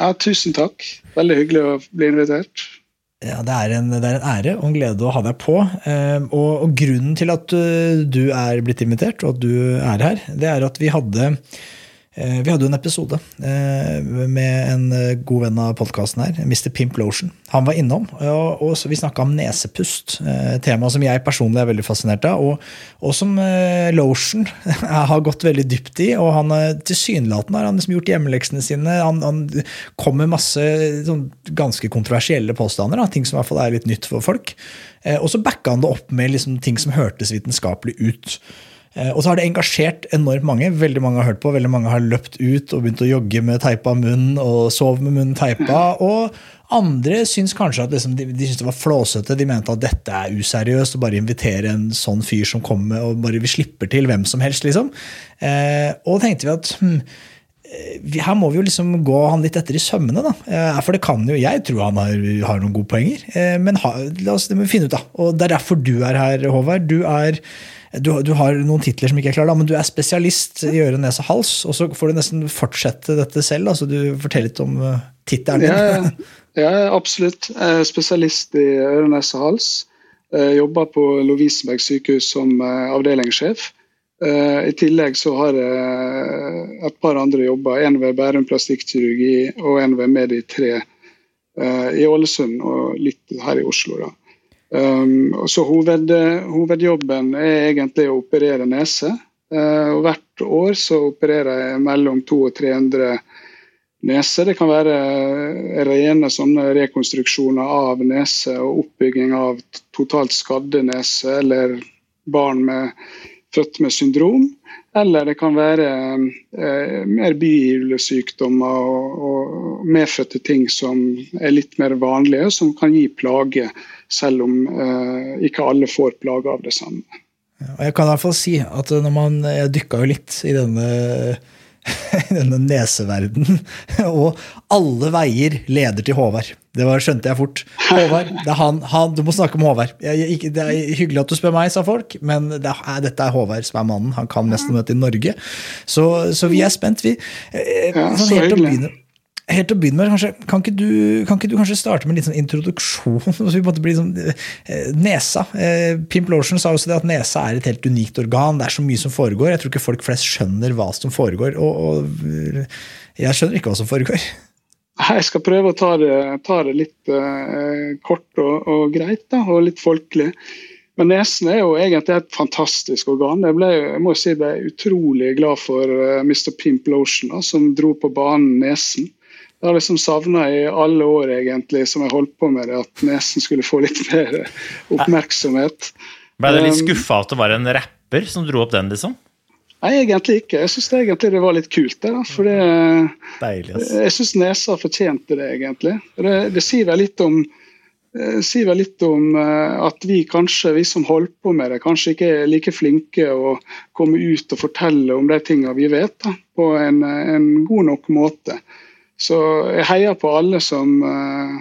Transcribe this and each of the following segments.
Ja, tusen takk. Veldig hyggelig å bli invitert. Ja, det er, en, det er en ære og en glede å ha deg på. Eh, og, og, grunnen til at uh, du er blitt invitert, og at du er her, det er at vi hadde Eh, vi hadde jo en episode eh, med en eh, god venn av podkasten her, Mr. Pimp Lotion. Han var innom, og vi snakka om nesepust. Tema som jeg personlig er veldig fascinert av, og som Lotion har gått veldig dypt i. Og han tilsynelatende har han liksom gjort hjemmeleksene sine. Han, han kom med masse sånn, ganske kontroversielle påstander, da, ting som i hvert fall er litt nytt for folk. Og så backa han det opp med liksom, ting som hørtes vitenskapelig ut. Eh, og så har det engasjert enormt mange. Veldig mange har hørt på, veldig mange har løpt ut og begynt å jogge med teipa munn og sov med munnen teipa. Og andre syns kanskje at liksom, de, de syns det var flåsete. De mente at dette er useriøst å bare invitere en sånn fyr som kommer og bare vi slipper til hvem som helst. liksom. Eh, og tenkte vi at hm, eh, her må vi jo liksom gå han litt etter i sømmene. da. Eh, for det kan jo, Jeg tror han har, har noen gode poenger, men ha, la oss finne ut. da. Og Det er derfor du er her, Håvard. Du er du, du, har noen titler som ikke er klare, men du er spesialist i øre, nese, hals. Og så får du nesten fortsette dette selv. altså Du forteller litt om uh, tittelen din. Ja, ja, absolutt. Jeg er spesialist i øre, nese, hals. Jeg jobber på Lovisenberg sykehus som uh, avdelingssjef. Uh, I tillegg så har jeg et par andre jobber. En ved Bærum plastikkirurgi og en ved Medi3 i Ålesund og litt her i Oslo. da. Um, så hoved, hovedjobben er egentlig å operere nese. Uh, og hvert år så opererer jeg mellom 200 og 300 neser. Det kan være rene sånne rekonstruksjoner av nese og oppbygging av totalt skadde nese, eller barn med, født med syndrom. Eller det kan være eh, mer bihulesykdommer og, og medfødte ting som er litt mer vanlige, som kan gi plage selv om eh, ikke alle får plage av det samme. Jeg kan i hvert fall si at når man, Jeg dykka jo litt i denne, i denne neseverdenen, og alle veier leder til Håvard. Det var, skjønte jeg fort. Håvard, det er han, han, Du må snakke med Håvard. Jeg, det er hyggelig at du spør meg, sa folk, men det er, dette er Håvard som er mannen. Han kan nesten møte i Norge. Så, så vi er spent, vi. Eh, sånn, helt å begynne helt til å begynne med, kanskje, kan, ikke du, kan ikke du kanskje starte med en sånn introduksjon? så vi måtte bli sånn, eh, Nesa. Eh, Pimp Lotion sa også det at nesa er et helt unikt organ. Det er så mye som foregår. Jeg tror ikke folk flest skjønner hva som foregår. Og, og jeg skjønner ikke hva som foregår. Jeg skal prøve å ta det, ta det litt uh, kort og, og, greit, da, og litt folkelig. Men nesen er jo egentlig et fantastisk organ. Jeg ble, jeg må si, ble utrolig glad for uh, Mr. Pimp Lotion, da, som dro på banen nesen. Jeg har liksom savna i alle år egentlig, som jeg holdt på med det, at nesen skulle få litt mer oppmerksomhet. Ble du litt um, skuffa at det var en rapper som dro opp den, liksom? Nei, egentlig ikke. Jeg syns egentlig det var litt kult. det for det, Jeg syns nesa fortjente det, egentlig. Det, det sier vel litt om eh, sier vel litt om eh, at vi kanskje, vi som holder på med det, kanskje ikke er like flinke å komme ut og fortelle om de tingene vi vet, da, på en, en god nok måte. Så jeg heier på alle som, eh,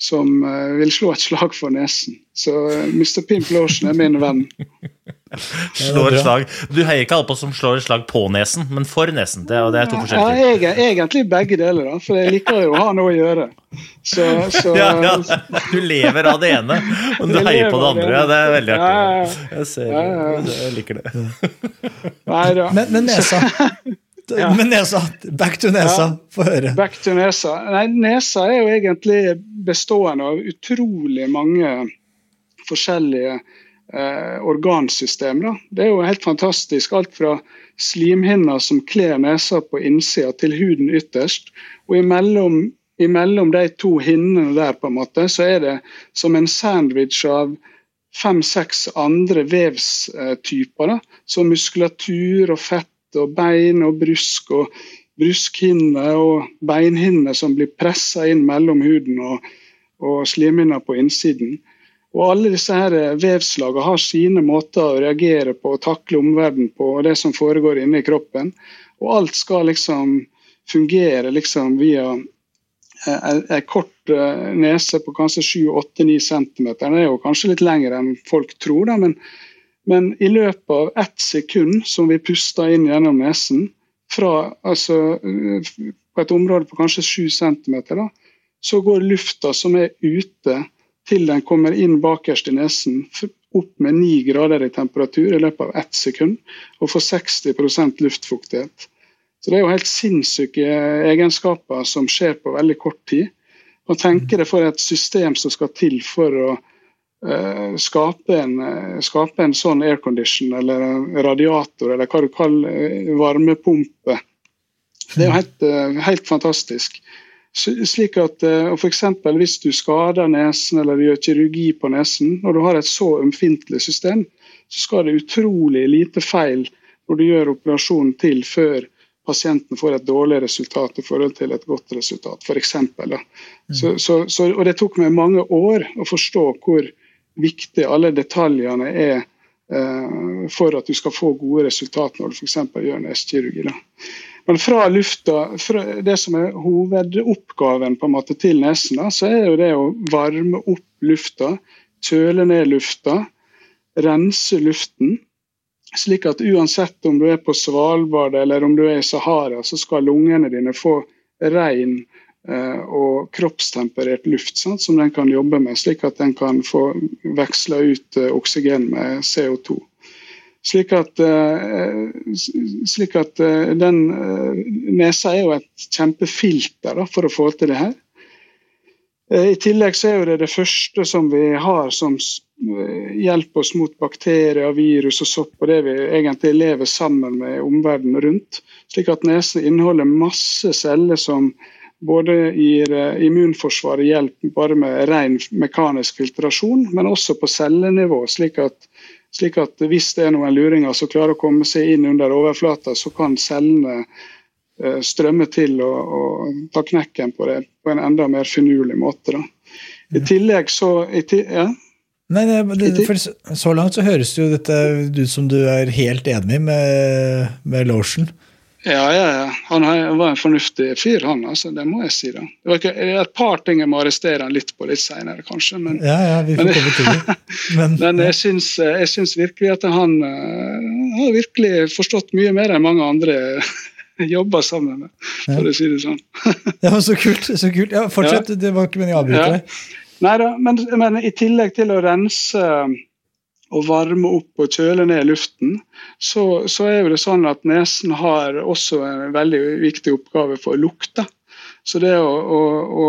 som eh, vil slå et slag for nesen. Så eh, Mr. Pimp Lotion er min venn. slår slag. Du heier ikke alle på som slår slag på nesen, men for nesen. Det, det er to forskjellige ting. Ja, egentlig begge deler, da, for jeg liker jo å ha noe å gjøre. Så, så, ja, ja, du lever av det ene, men du heier på det andre. Ja, det er veldig artig. Jeg, ser, jeg liker det. Nei da. Men, men nesa ja. med nesa, back to nesa, ja. få høre. Back to nesa. Nei, nesa er jo egentlig bestående av utrolig mange forskjellige eh, organsystem. Da. Det er jo helt fantastisk. Alt fra slimhinner som kler nesa på innsida, til huden ytterst. Og imellom, imellom de to hinnene der, på en måte, så er det som en sandwich av fem-seks andre vevstyper. Som muskulatur og fett og bein og brusk og bruskhinne og beinhinne som blir pressa inn mellom huden og, og slimhinna på innsiden. Og Alle disse her vevslagene har sine måter å reagere på og takle omverdenen på, og det som foregår inni kroppen. Og alt skal liksom fungere liksom via en kort eh, nese på kanskje 7-8-9 cm. Den er jo kanskje litt lengre enn folk tror, da, men, men i løpet av ett sekund som vi puster inn gjennom nesen, fra, altså, på et område på kanskje 7 cm, så går lufta som er ute, til den kommer inn bakerst i nesen, opp med 9 grader i temperatur i løpet av ett sekund, og får 60% luftfuktighet. Så Det er jo helt sinnssyke egenskaper som skjer på veldig kort tid. Man tenker det for et system som skal til for å skape, en, uh, skape, en, sånn aircondition eller radiator, eller hva du kaller uh, varmepumpe. Det er jo helt, helt fantastisk. Slik at f.eks. Hvis du skader nesen eller gjør kirurgi på nesen, når du har et så ømfintlig system, så skal det utrolig lite feil når du gjør operasjonen til før pasienten får et dårlig resultat i forhold til et godt resultat, f.eks. Mm. Så, så, så, og det tok meg mange år å forstå hvor viktig alle detaljene er uh, for at du skal få gode resultat når du f.eks. gjør nestekirurgi. Men fra lufta, fra det som er hovedoppgaven på en måte til nesen, da, så er jo det å varme opp lufta, kjøle ned lufta, rense luften. Slik at uansett om du er på Svalbard eller om du er i Sahara, så skal lungene dine få ren eh, og kroppstemperert luft sant, som den kan jobbe med, slik at den kan få veksla ut eh, oksygen med CO2. Slik at, eh, slik at eh, den eh, nesa er jo et kjempefilter da, for å få til det her. I tillegg så er det det første som vi har som hjelper oss mot bakterier, virus og sopp, og det vi egentlig lever sammen med omverdenen rundt. Slik at nesen inneholder masse celler som både gir immunforsvaret hjelp bare med ren mekanisk filtrasjon, men også på cellenivå. slik at slik at hvis det er noen luringer som klarer å komme seg inn under overflata, så kan cellene eh, strømme til og, og, ta knekken på det på en enda mer finurlig måte. Da. I tillegg så i ja. Nei, det, for Så langt så høres jo dette ut som du er helt enig med, med Lotion. Ja, ja, ja. Han var en fornuftig fyr, han. altså, Det må jeg si. da. Det var ikke, et par ting jeg må arrestere han litt på litt seinere, kanskje. Men, ja, ja, vi får komme til det. Men, men jeg, syns, jeg syns virkelig at han uh, har virkelig forstått mye mer enn mange andre jobber sammen med, for å si det sånn. ja, Så kult. så kult. Ja, Fortsett, ja. det var ikke meningen å avbryte deg. Nei da, men, men, i tillegg til å rense og varme opp og kjøle ned luften, så, så, er det sånn at nesen har også en veldig viktig oppgave for å lukte. Så det å, å, å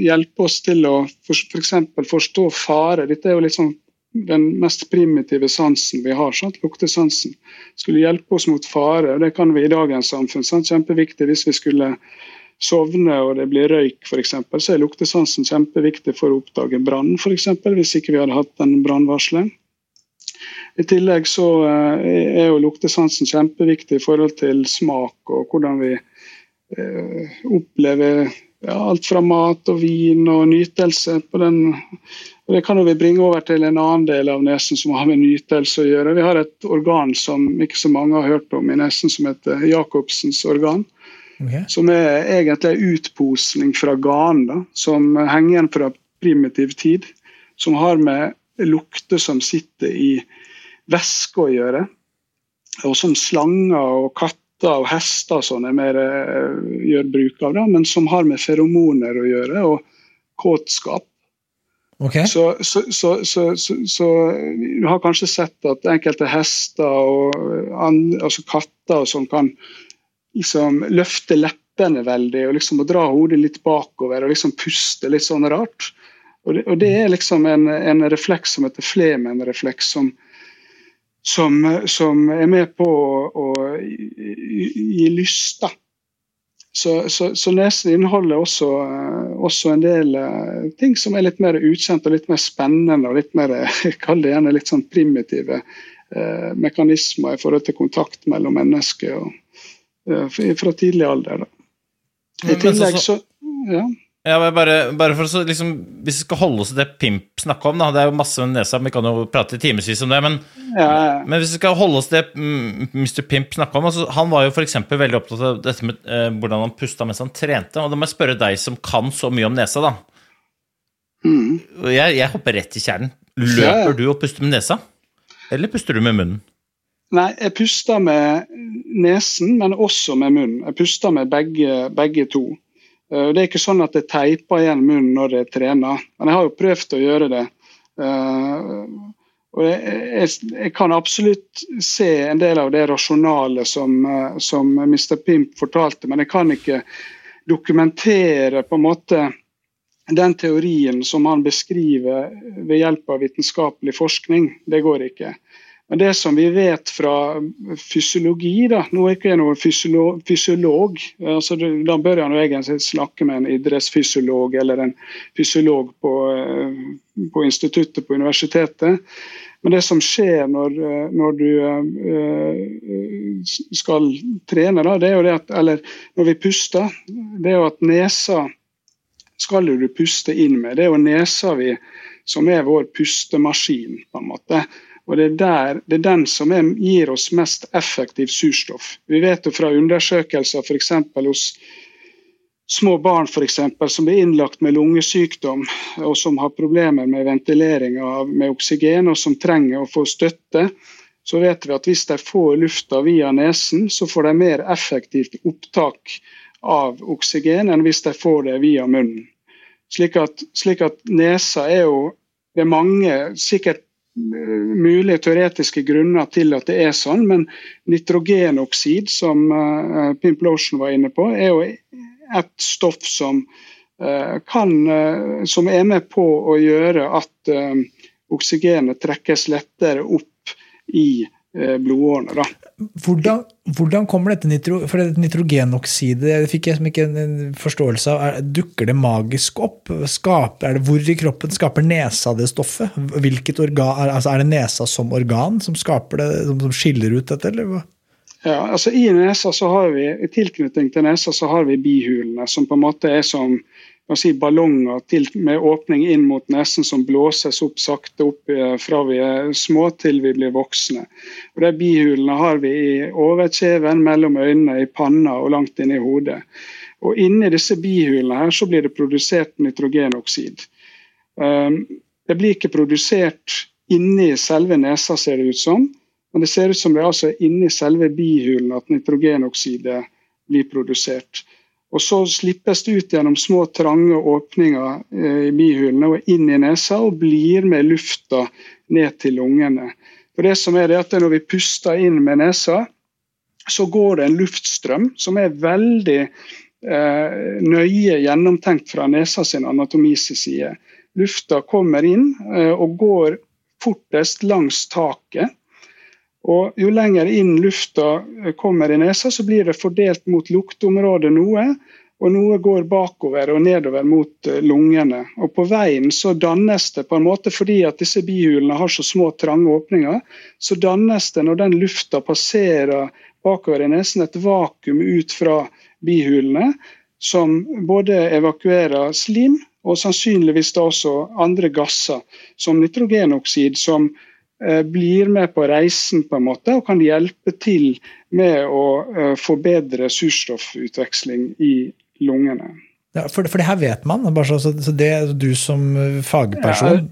hjelpe oss til å f.eks. For forstå fare Dette er jo sånn den mest primitive sansen vi har, sant? luktesansen. Skulle hjelpe oss mot fare, og det kan vi i dagens samfunn. Sant? Kjempeviktig hvis vi skulle sovne og det blir røyk f.eks., så er luktesansen kjempeviktig for å oppdage brann, f.eks. Hvis ikke vi hadde hatt en brannvarsler. I tillegg så eh, er jo luktesansen kjempeviktig i forhold til smak og hvordan vi eh, opplever ja, alt fra mat og vin og nytelse. på den og Det kan vi bringe over til en annen del av nesen som har med nytelse å gjøre. Vi har et organ som ikke så mange har hørt om i nesen, som heter Jacobsens organ. Okay. Som er egentlig en utposning fra ganen, som henger igjen fra primitiv tid. Som har med lukter som sitter i væske å gjøre. Og som slanger og katter og hester sånn er mer uh, gjør bruk av, da, men som har med feromoner å gjøre, og kåtskap. Okay. Så, så, så, så, du har kanskje sett at enkelte hester og andre, altså katter og sånn kan liksom løfte leppene veldig og liksom dra hodet litt bakover og liksom puste litt sånn rart. Og det, og det er liksom en, en, refleks som heter flemenrefleks, som, som, som, er med på å, å gi lyst. da. Så, så, så nesen inneholder også, også, en del uh, ting som er litt mer ukjent og litt mer spennende og litt mer kall det gjerne litt sånn primitive eh, mekanismer i forhold til kontakt mellom mennesker og, eh, fra tidlig alder. Da. I tillegg så ja. Ja, bare, bare, for så, liksom, Hvis vi skal holde oss til det Pimp snakka om, da, det er jo masse med nesa, vi kan jo prate i timevis om det, men, ja. men, hvis vi skal holde oss til det Mr. Pimp snakka om altså, Han var jo f.eks. veldig opptatt av dette med eh, hvordan han pusta mens han trente. og Da må jeg spørre deg som kan så mye om nesa, da. Mm. Jeg, jeg, hopper rett i kjernen. Løper ja. du og puster med nesa? Eller puster du med munnen? Nei, jeg puster med nesen, men også med munnen. Jeg puster med begge, begge to. Eh, det er ikke sånn at jeg teiper igjen munnen når jeg trener, men jeg har jo prøvd å gjøre det. Eh, og jeg, jeg kan absolutt se en del av det rasjonale som, eh, som Mr. Pimp fortalte, men jeg kan ikke dokumentere på en måte den teorien som han beskriver ved hjelp av vitenskapelig forskning. Det går ikke. Men det som vi vet fra fysiologi da, Nå er ikke jeg noen fysiolog, fysiolog altså, da bør jeg egentlig snakke med en idrettsfysiolog eller en fysiolog på, eh, på instituttet på universitetet. Men det som skjer når, eh, når du uh, skal trene, da, det er jo det at, eller når vi puster, det er jo at nesa skal du puste inn med. Det er jo nesa vi, som er vår pustemaskin. på en måte. Og det er, der, det er den som er, gir oss mest effektiv surstoff. Vi vet jo fra undersøkelser f.eks. hos små barn for eksempel, som blir innlagt med lungesykdom og som har problemer med ventilering av, med oksygen og som trenger å få støtte, så vet vi at hvis de får lufta via nesen, så får de mer effektivt opptak av oksygen enn hvis de får det via munnen. Slik at, slik at nesa er jo Det er mange, sikkert mulige teoretiske grunner til at det er sånn, men nitrogenoksid, som Pimplotion var inne på, er jo et stoff som, uh, kan, uh, som er med på å gjøre at oksygenet trekkes lettere opp i blodårene. Da. Hvordan, hvordan, kommer dette nitro, for det nitrogenoksidet det fikk jeg ikke en forståelse av. Er, dukker det magisk opp? Skaper, er det Hvor i kroppen skaper nesa det stoffet? Hvilket organ, altså Er det nesa som organ som skaper det, som, som skiller ut dette? eller hva? Ja, altså I nesa så har vi, i tilknytning til nesa så har vi bihulene, som på en måte er som si, ballonger til, med åpning inn mot nesen som blåses opp sakte opp eh, fra vi er små til vi blir voksne. Og de Bihulene har vi i overkjeven, mellom øynene, i panna og langt inn i hodet. Og Inni disse bihulene her så blir det produsert nitrogenoksid. Um, det blir ikke produsert inni selve nesa, ser det ut som. Men det ser ut som det er altså inni selve bihulen at nitrogenoksidet blir produsert. Og Så slippes det ut gjennom små, trange åpninger eh, i bihulene og inn i nesa og blir med lufta ned til lungene. For det som er det at Når vi puster inn med nesa, så går det en luftstrøm som er veldig eh, nøye gjennomtenkt fra nesa sin anatomis side. Lufta kommer inn eh, og går fortest langs taket. Og Jo lenger inn lufta kommer i nesa, så blir det fordelt mot lukteområdet noe. Og noe går bakover og nedover mot eh, lungene. Og På veien så dannes det, på en måte fordi at disse bihulene har så små, trange åpninger, så dannes det når den lufta passerer bakover i nesen, et vakuum ut fra bihulene som både evakuerer slim og sannsynligvis da også andre gasser, som nitrogenoksid, som blir med på reisen på en måte og kan hjelpe til med å uh, forbedre surstoffutveksling i lungene. Ja, for, for, det her vet man? Så, så, det du som fagperson ja,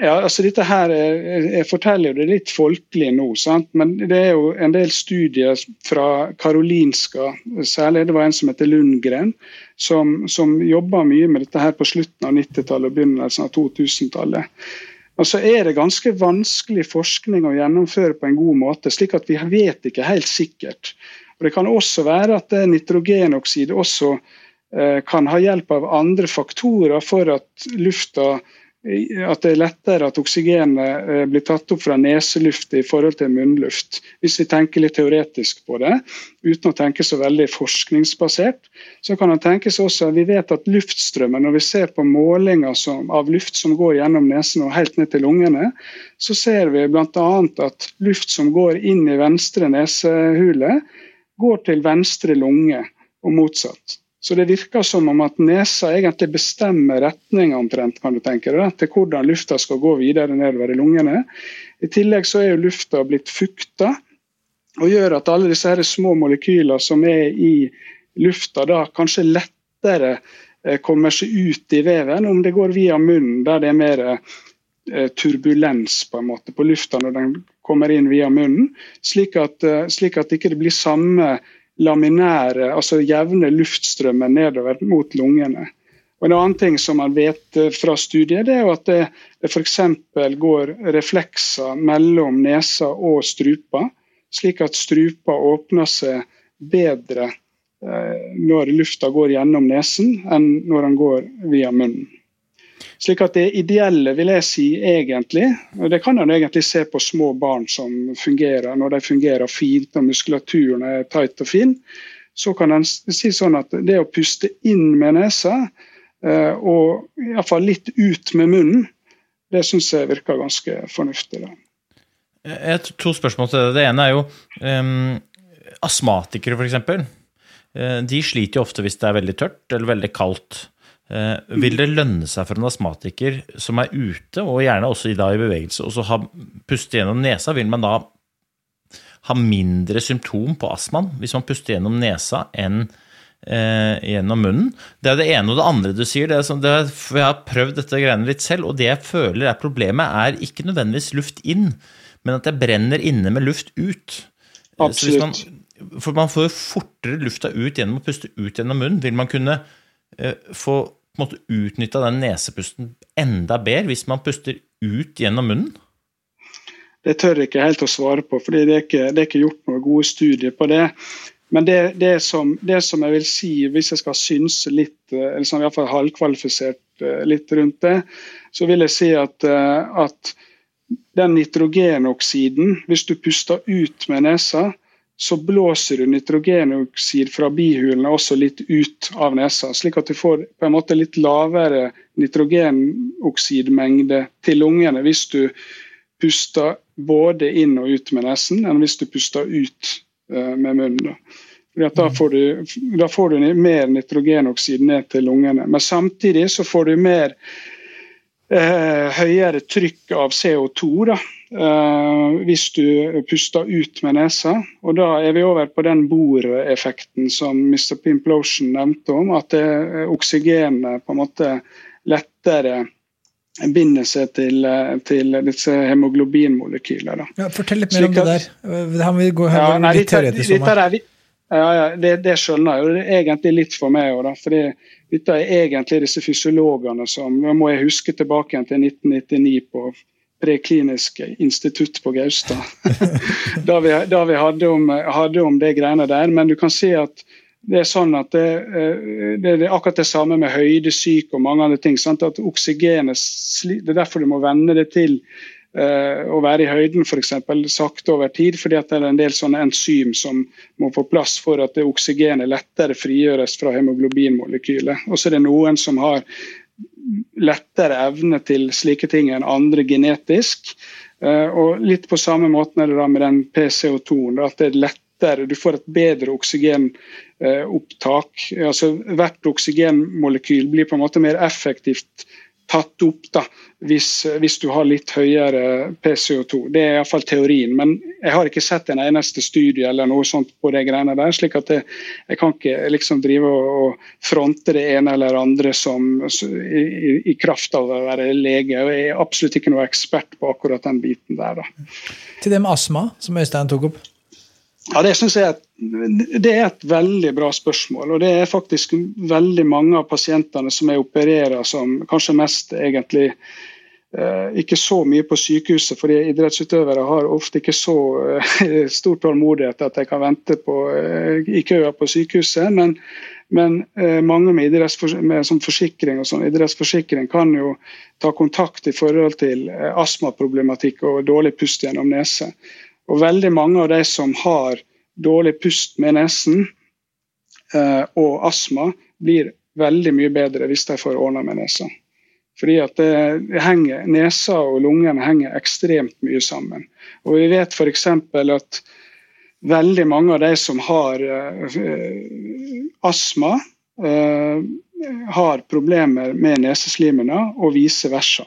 ja, altså dette her er, Jeg forteller jo det litt folkelig nå, sant? men det er jo en del studier fra Karolinska, særlig det var en som heter Lundgren, som, som jobba mye med dette her på slutten av 90-tallet og begynnelsen av 2000-tallet. Og så er det ganske vanskelig forskning å gjennomføre på en god måte, slik at vi vet ikke helt sikkert. Og Det kan også være at nitrogenoksid også eh, kan ha hjelp av andre faktorer for at lufta at det er lettere at oksygenet eh, blir tatt opp fra neseluft i forhold til munnluft. Hvis vi tenker litt teoretisk på det, uten å tenke så veldig forskningsbasert, så kan det tenkes også at vi vet at luftstrømmen, når vi ser på målinger som, av luft som går gjennom nesen og helt ned til lungene, så ser vi bl.a. at luft som går inn i venstre nesehule, går til venstre lunge, og motsatt. Så det virker som om at nesa egentlig bestemmer retninga omtrent, kan du tenke deg, til hvordan lufta skal gå videre nedover i lungene. I tillegg så er jo lufta blitt fukta, og gjør at alle disse her små molekyler som er i lufta, da kanskje lettere eh, kommer seg ut i veven om det går via munnen, der det er mer eh, turbulens på en måte på lufta når den kommer inn via munnen, slik at, eh, slik at det ikke blir samme laminære, altså jevne luftstrømmen nedover mot lungene. Og En annen ting som man vet eh, fra studiet, det er jo at det, det f.eks. går reflekser mellom nesa og strupa, slik at strupa åpner seg bedre eh, når lufta går gjennom nesen, enn når den går via munnen. Slik at det ideelle, vil jeg si egentlig, og det kan en egentlig se på små barn som fungerer, når de fungerer fint og muskulaturen er tight og fin, så kan en si sånn at det å puste inn med nesa eh, og iallfall litt ut med munnen, det syns jeg virker ganske fornuftig. Har to spørsmål til det. Det ene er jo um, astmatikere, f.eks. Eh, de sliter jo ofte hvis det er veldig tørt eller veldig kaldt. Eh, vil det lønne seg for en astmatiker som er ute, og gjerne også i, dag i bevegelse, og så ha, puste gjennom nesa? Vil man da ha mindre symptom på astmaen hvis man puster gjennom nesa enn eh, gjennom munnen? Det er det ene. Og det andre du sier, det er sånn, det er, jeg har prøvd dette greiene litt selv, og det jeg føler er problemet, er ikke nødvendigvis luft inn, men at jeg brenner inne med luft ut. Eh, Absolutt. Man, for man får jo fortere lufta ut gjennom å puste ut gjennom munnen. Vil man kunne eh, få på en måte utnytta den nesepusten enda bedre hvis man puster ut gjennom munnen? Det tør jeg ikke helt å svare på, for det, det, er ikke gjort noen gode studier på det. Men det, det, som, det, som, jeg vil si, hvis jeg skal synse litt, eller sånn, fall halvkvalifisert eh, litt rundt det, så vil jeg si at, eh, at den nitrogenoksiden, hvis du puster ut med nesa, så blåser du nitrogenoksid fra bihulene også litt ut av nesa, slik at du får på en måte litt lavere nitrogenoksidmengde til lungene hvis du puster både inn og ut med nesen, enn hvis du puster ut uh, med munnen. Da får, du, da får, du, mer nitrogenoksid ned til lungene. Men samtidig så får du mer eh, høyere trykk av CO2. da, hvis du puster ut med nesa. Og da er vi over på den boreffekten som Mr. Pimplotion nevnte om, at oksygenet på en måte lettere binder seg til, til disse hemoglobinmolekyler. Ja, fortell litt mer om det der. Det må vi gå, her, ja, nei, litt teoretisk om. Det, ja, ja, det, det, skjønner jeg. Det er egentlig litt for meg òg, fordi dette er egentlig disse fysiologene som Nå må jeg huske tilbake til 1999 på preklinisk institutt på Gaustad. da vi, da vi hadde, om, hadde, om, det greiene der. Men du kan si at det er sånn at det, eh, det, er akkurat det samme med høydesyke og mange andre ting. Sant? at oksygenet, Det er derfor du må venne det til uh, å være i høyden for eksempel, sakte over tid. fordi at det er en del sånne enzym som må få plass for at det oksygenet lettere frigjøres fra hemoglobinmolekylet. Og så er det noen som har lettere evne til slike ting enn andre genetisk. Eh, og litt på samme måte er det da med den PCO2-en. at det er lettere, Du får et bedre oksygenopptak. altså Hvert oksygenmolekyl blir på en måte mer effektivt tatt opp da, hvis, hvis, du har litt høyere PCO2. Det er iallfall teorien. Men jeg har ikke sett en eneste studie eller noe sånt på de greiene der. slik at jeg, jeg kan ikke liksom drive og, fronte det ene eller andre som, i, i, i, kraft av å være lege. og Jeg er absolutt ikke noe ekspert på akkurat den biten der. Da. Til det med astma, som Øystein tok opp? Ja, Det synes jeg det er et veldig bra spørsmål. og Det er faktisk veldig mange av pasientene som jeg opererer som kanskje mest egentlig ikke så mye på sykehuset, fordi idrettsutøvere har ofte ikke så eh, stor tålmodighet at de kan vente på, eh, i køer på sykehuset. Men, Men eh, mange med, med sånn forsikring og sånn, idrettsforsikring kan jo ta kontakt i forhold til eh, astmaproblematikk og dårlig pust gjennom nese. Og veldig mange av de som har dårlig pust med nesen eh, og astma, blir veldig mye bedre hvis de får ordna med nesa. Fordi at det, det henger, Nesa og lungene henger ekstremt mye sammen. Og Vi vet f.eks. at veldig mange av de som har uh, astma, uh, har problemer med neseslimene, og vice versa.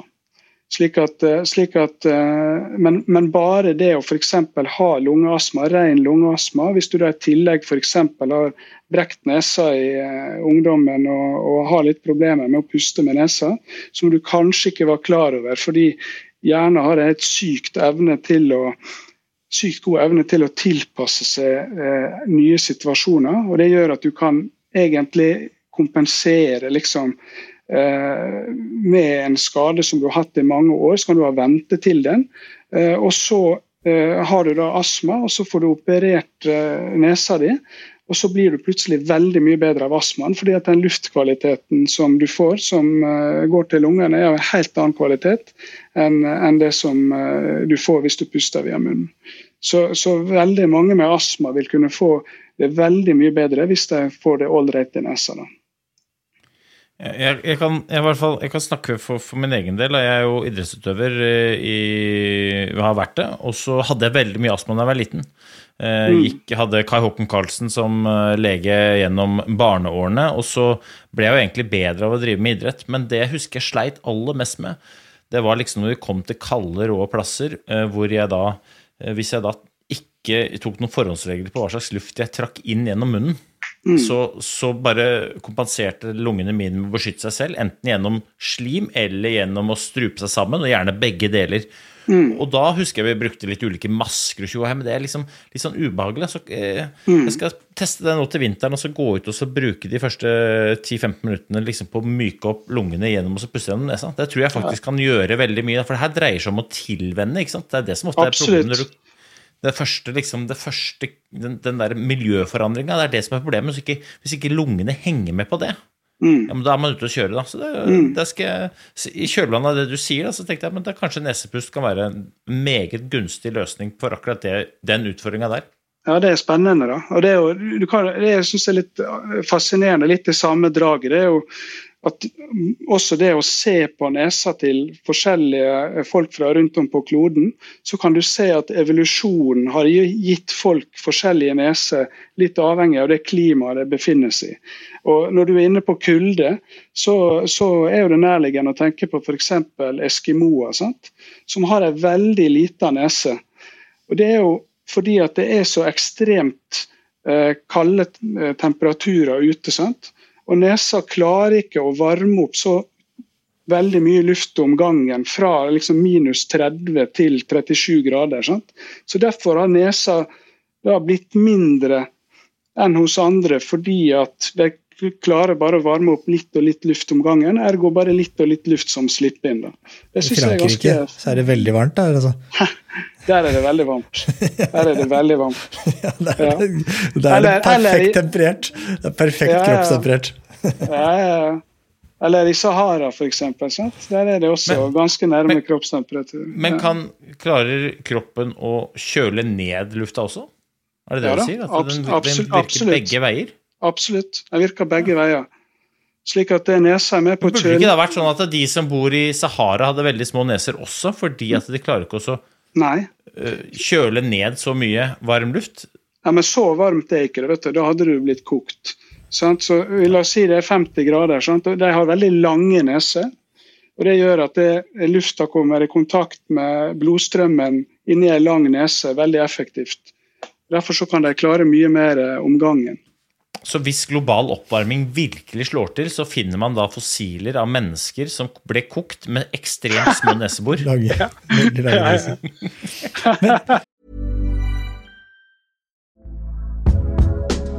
Slik at, uh, slik at men, men, bare det å f.eks. ha lungeastma, ren lungeastma, hvis du da i tillegg f.eks. har brekt nesa i ungdommen og, og har litt problemer med å puste med nesa, som du kanskje ikke var klar over, fordi hjernen har en helt sykt evne til å sykt god evne til å tilpasse seg eh, nye situasjoner. og Det gjør at du kan egentlig kompensere liksom, eh, med en skade som du har hatt i mange år. Så kan du ha ventet til den. Eh, og så eh, har du da astma, og så får du operert eh, nesa di. Og så blir du plutselig veldig mye bedre av astmaen, fordi at den luftkvaliteten som du får, som går til lungene, er av en helt annen kvalitet enn det som du får hvis du puster via munnen. Så, så, veldig mange med astma vil kunne få det veldig mye bedre hvis de får det ålreit i nesa. da. Jeg, jeg, kan, jeg, fall, jeg, kan, snakke for, for, min egen del. Jeg er jo idrettsutøver. Eh, I, har vært det. Og så hadde jeg veldig mye astma da jeg var liten. Eh, mm. Gikk, hadde Kai Håkon Karlsen som eh, lege gjennom barneårene. Og så ble jeg jo egentlig bedre av å drive med idrett. Men det jeg husker jeg sleit aller mest med, det var liksom når vi kom til kalde, rå plasser, hvor jeg da Hvis jeg da ikke tok noen forhåndsregler på hva slags luft jeg trakk inn gjennom munnen, Mm. Så, så, bare kompenserte lungene mine med å beskytte seg selv, enten gjennom slim eller gjennom å strupe seg sammen, og gjerne begge deler. Mm. Og da husker jeg vi brukte litt ulike masker, og men det er liksom litt sånn ubehagelig. Så eh, mm. jeg skal teste det nå til vinteren, og så gå ut og så bruke de første 10-15 minuttene liksom på å myke opp lungene gjennom og så puste gjennom nesa. Det tror jeg faktisk kan gjøre veldig mye, for det her dreier seg om å tilvenne. ikke sant? Det er det som ofte Absolutt. er problemet når du det første, liksom, det første den, den der miljøforandringa, det er det som er problemet. Ikke, hvis ikke lungene henger med på det, mm. ja, men da er man ute å kjøre. da. Så det, mm. det skal, I kjølvannet av det du sier, da, så tenkte jeg at kanskje nesepust kan være en meget gunstig løsning for akkurat det, den utfordringa der. Ja, det er spennende. da. Og Det er jo, kan, det jeg synes er litt fascinerende, litt det samme draget. det er jo at også det å se på nesa til forskjellige folk fra rundt om på kloden, så kan du se at evolusjonen har gitt folk forskjellige neser, litt avhengig av det klimaet det befinner seg i. Og Når du er inne på kulde, så, så er det nærliggende å tenke på f.eks. eskimoer, sant? som har en veldig liten nese. Og Det er jo fordi at det er så ekstremt eh, kalde eh, temperaturer ute. sant? Og nesa klarer ikke å varme opp så veldig mye luft om gangen, fra liksom minus 30 til 37 grader. Sant? Så Derfor har nesa blitt mindre enn hos andre, fordi at de klarer bare å varme opp litt og litt luft om gangen. Ergo bare litt og litt luft som slipper inn. Da. Det I Frankrike ganske... så er det veldig varmt der, altså? Der er det veldig varmt. Der er det veldig varmt. ja, der, ja. der er det perfekt temperert. Det er perfekt ja, ja. kroppstemperert. ja, ja. Eller i Sahara, f.eks. Der er det også men, ganske nærme men, kroppstemperatur. Men kan, klarer kroppen å kjøle ned lufta også? Er det det du sier? At den, den virker absolutt. begge veier? Absolutt. Den virker begge veier. Slik at det nesa er med på å kjøle Burde ikke det vært sånn at de som bor i Sahara, hadde veldig små neser også, fordi at de klarer ikke å Nei. Eh, kjøle ned så mye varm luft? Ja, Men så varmt er ikke det. vet du. Da hadde du blitt kokt. Sant? Så La oss si det er 50 grader. Sant? De har veldig lange neser. og Det gjør at det, lufta kommer i kontakt med blodstrømmen inni ei lang nese veldig effektivt. Derfor så kan de klare mye mer om gangen. Så hvis global oppvarming virkelig slår til, så finner man da fossiler av mennesker som ble kokt med ekstremt små nesebor? Lange. Lange neser.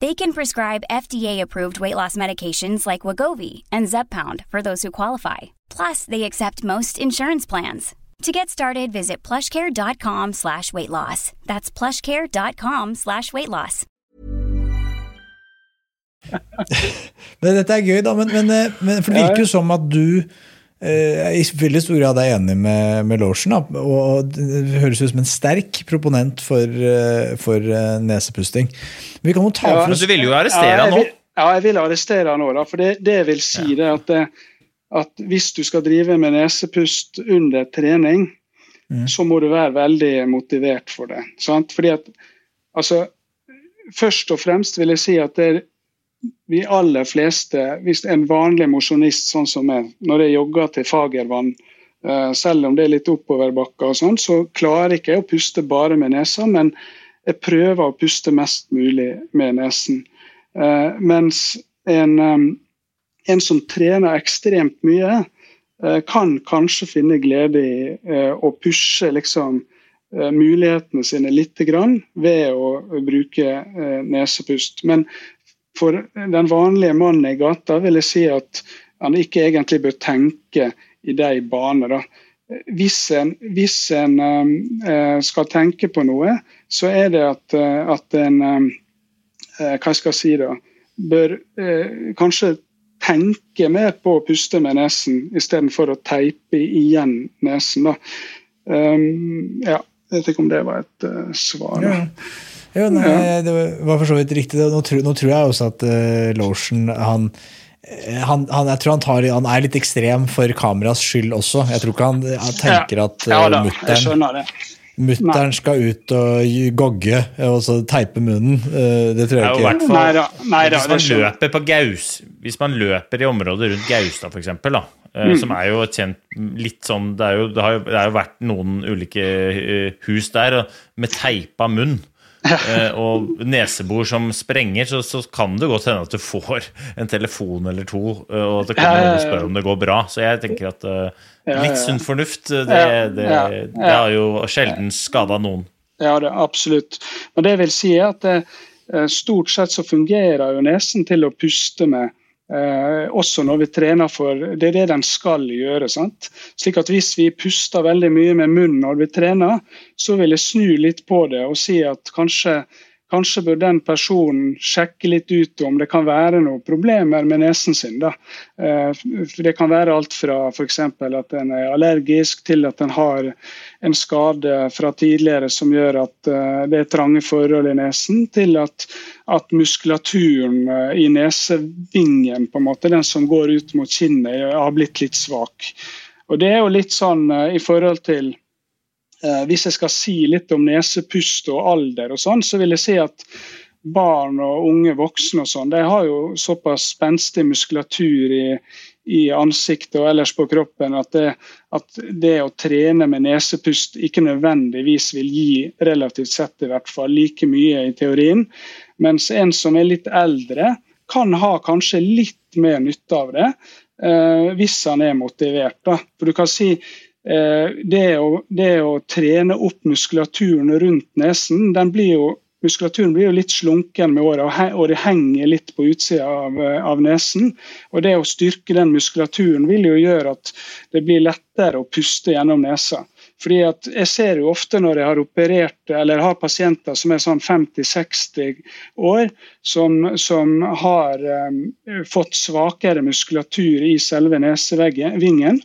They can prescribe FDA-approved weight loss medications like Wagovi and Zepbound for those who qualify. Plus, they accept most insurance plans. To get started, visit plushcare.com slash weight loss. That's plushcare.com slash weight loss. men dette er gøy, da. Men, men, eh, men for det virker jo som at du eh, i veldig stor grad er enig med, med Lotion. Da, og det høres ut som en sterk proponent for, eh, for uh, nesepusting. Vi kan jo ta ja, for oss... Du vil jo arrestere han nå? Ja, jeg vil arrestere han nå. Da, for det, det vil si ja. det at, det at hvis du skal drive med nesepust under trening, mm. så må du være veldig motivert for det. Sant? Fordi at altså, Først og fremst vil jeg si at det er de aller fleste, hvis en vanlig mosjonist sånn som meg, når jeg jogger til Fagervann, uh, selv om det er litt oppoverbakker og sånn, så klarer ikke jeg å puste bare med nesa, men jeg prøver å puste mest mulig med nesen. Uh, mens en, um, en, som trener ekstremt mye, kan kanskje finne glede i å pushe liksom mulighetene sine litt grann ved å bruke nesepust. Men for den vanlige mannen i gata vil jeg si at han ikke egentlig bør tenke i de baner. Hvis en, hvis en uh, skal tenke på noe, så er det at, uh, at en uh, Hva skal jeg si da? Bør kanskje tenke mer på å puste med nesen istedenfor å teipe igjen nesen. Da. Um, ja, jeg vet ikke om det var et svar. Ja. Jo, nei, ja. Det var for så vidt riktig. Nå tror, nå tror jeg også at uh, Lotion han, eh, han, han, jeg tror han, tar, han, er litt ekstrem for kameras skyld også. Jeg tror ikke han, han tenker at uh, ja, mutter'n Mutter'n skal ut og gogge og så teipe munnen. Det tror jeg ikke. Nei, da, nei, da, hvis, man løper på Gaus, hvis man løper i området rundt Gaustad f.eks., mm. som er jo kjent litt sånn det, jo, det, har jo, det, har jo, vært noen ulike hus der med teipa munn eh, og nesebor som sprenger, så, så, kan det godt hende at du får en telefon eller to, eh, og at det kommer noen og spør om det går bra. Så jeg tenker at uh, litt sunn fornuft, det, det, det har jo sjelden skada noen. Ja, det, absolutt. Men det vil si at eh, stort sett så fungerer jo nesen til å puste med Eh, også når vi trener for Det er det den skal gjøre. sant? Slik at Hvis vi puster veldig mye med munnen når vi trener, så vil jeg snu litt på det og si at kanskje Kanskje bør den personen sjekke litt ut om det kan være noen problemer med nesen sin. Da. Eh, det kan være alt fra f.eks. at en er allergisk, til at en har en skade fra tidligere som gjør at eh, det er trange forhold i nesen, til at, at muskulaturen eh, i nesevingen, på en måte, den som går ut mot kinnet, har blitt litt svak. Og Det er jo litt sånn i forhold til Eh, hvis jeg skal si litt om nesepust og alder, og sånn, så vil jeg si at barn og unge voksne og sånn, de har jo såpass spenstig muskulatur i, i ansiktet og ellers på kroppen at det, at det, å trene med nesepust ikke nødvendigvis vil gi, relativt sett i hvert fall, like mye i teorien. Mens en som er litt eldre, kan ha kanskje litt mer nytte av det eh, hvis han er motivert. Da. For du kan si Eh, det å, det å, trene opp muskulaturen rundt nesen den blir jo, Muskulaturen blir jo litt slunken med året, og det henger litt på utsida av, av, nesen. og Det å styrke den muskulaturen vil jo gjøre at det blir lettere å puste gjennom nesa. Fordi at Jeg ser jo ofte når jeg har operert eller har pasienter som er sånn 50-60 år, som, som har um, fått svakere muskulatur i selve nesevingen,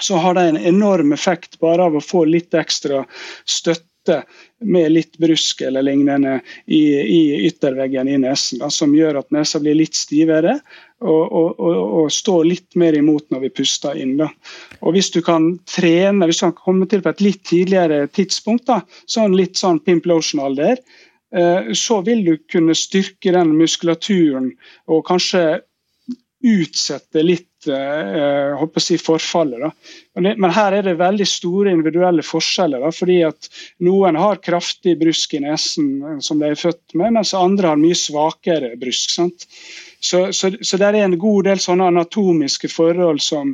så har det en enorm effekt bare av å få litt ekstra støtte med litt brusk eller lignende i, i ytterveggen i nesen, da, som gjør at nesa blir litt stivere og, og, og, og står litt mer imot når vi puster inn. Da. Og Hvis du kan trene, hvis du kan komme til på et litt tidligere tidspunkt, da, sånn litt sånn pimp lotion-alder, eh, så vil du kunne styrke den muskulaturen og kanskje utsette litt eh, håper å si forfallet. Men her er det veldig store individuelle forskjeller. Da, fordi at Noen har kraftig brusk i nesen eh, som de er født med, mens andre har mye svakere brusk. Sant? Så, så, så det er en god del sånne anatomiske forhold som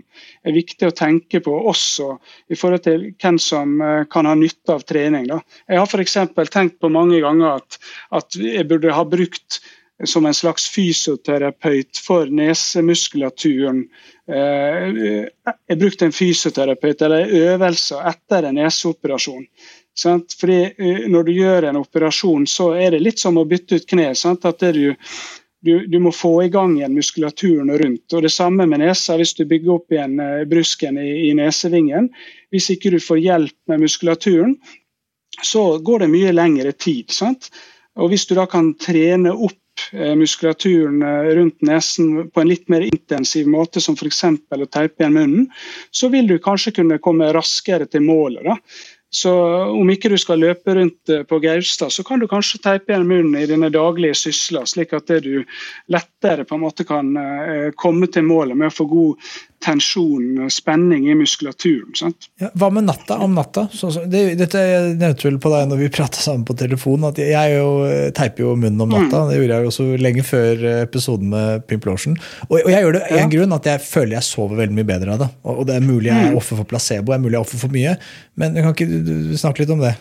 er viktig å tenke på, også i forhold til hvem som eh, kan ha nytte av trening. Da. Jeg har f.eks. tenkt på mange ganger at, at jeg burde ha brukt som en slags fysioterapeut for nesemuskulaturen. Eh, jeg brukte en fysioterapeut eller øvelser etter en neseoperasjon. Fordi eh, Når du gjør en operasjon, så er det litt som å bytte ut kne. At du, du, du, må få i gang igjen muskulaturen rundt. Og Det samme med nesa. Hvis du bygger opp igjen eh, brusken i, i nesevingen, hvis ikke du får hjelp med muskulaturen, så går det mye lengre tid. Sant? Og Hvis du da kan trene opp muskulaturen eh, rundt nesen på en litt mer intensiv måte, som f.eks. å teipe igjen munnen, så vil du kanskje kunne komme raskere til målet. Da. Så om ikke du skal løpe rundt eh, på Gaustad, så kan du kanskje teipe igjen munnen i dine daglige sysler, slik at du lettere på en måte kan komme til målet med å få god tensjon, spenning i muskulaturen. Ja, hva med natta? Om natta? Så, så, det, dette nevnte vel på deg når vi prata sammen på telefon, at jeg jo, teiper jo munnen om natta. Mm. Det gjorde jeg jo også lenge før episoden med Pimp Lotion. Og, og, jeg gjør det av ja. en grunn, at jeg føler jeg sover veldig mye bedre av det. Og, og det er mulig jeg er mm. offer for placebo, det er mulig jeg er offer for mye. Men kan ikke du snakke litt om det?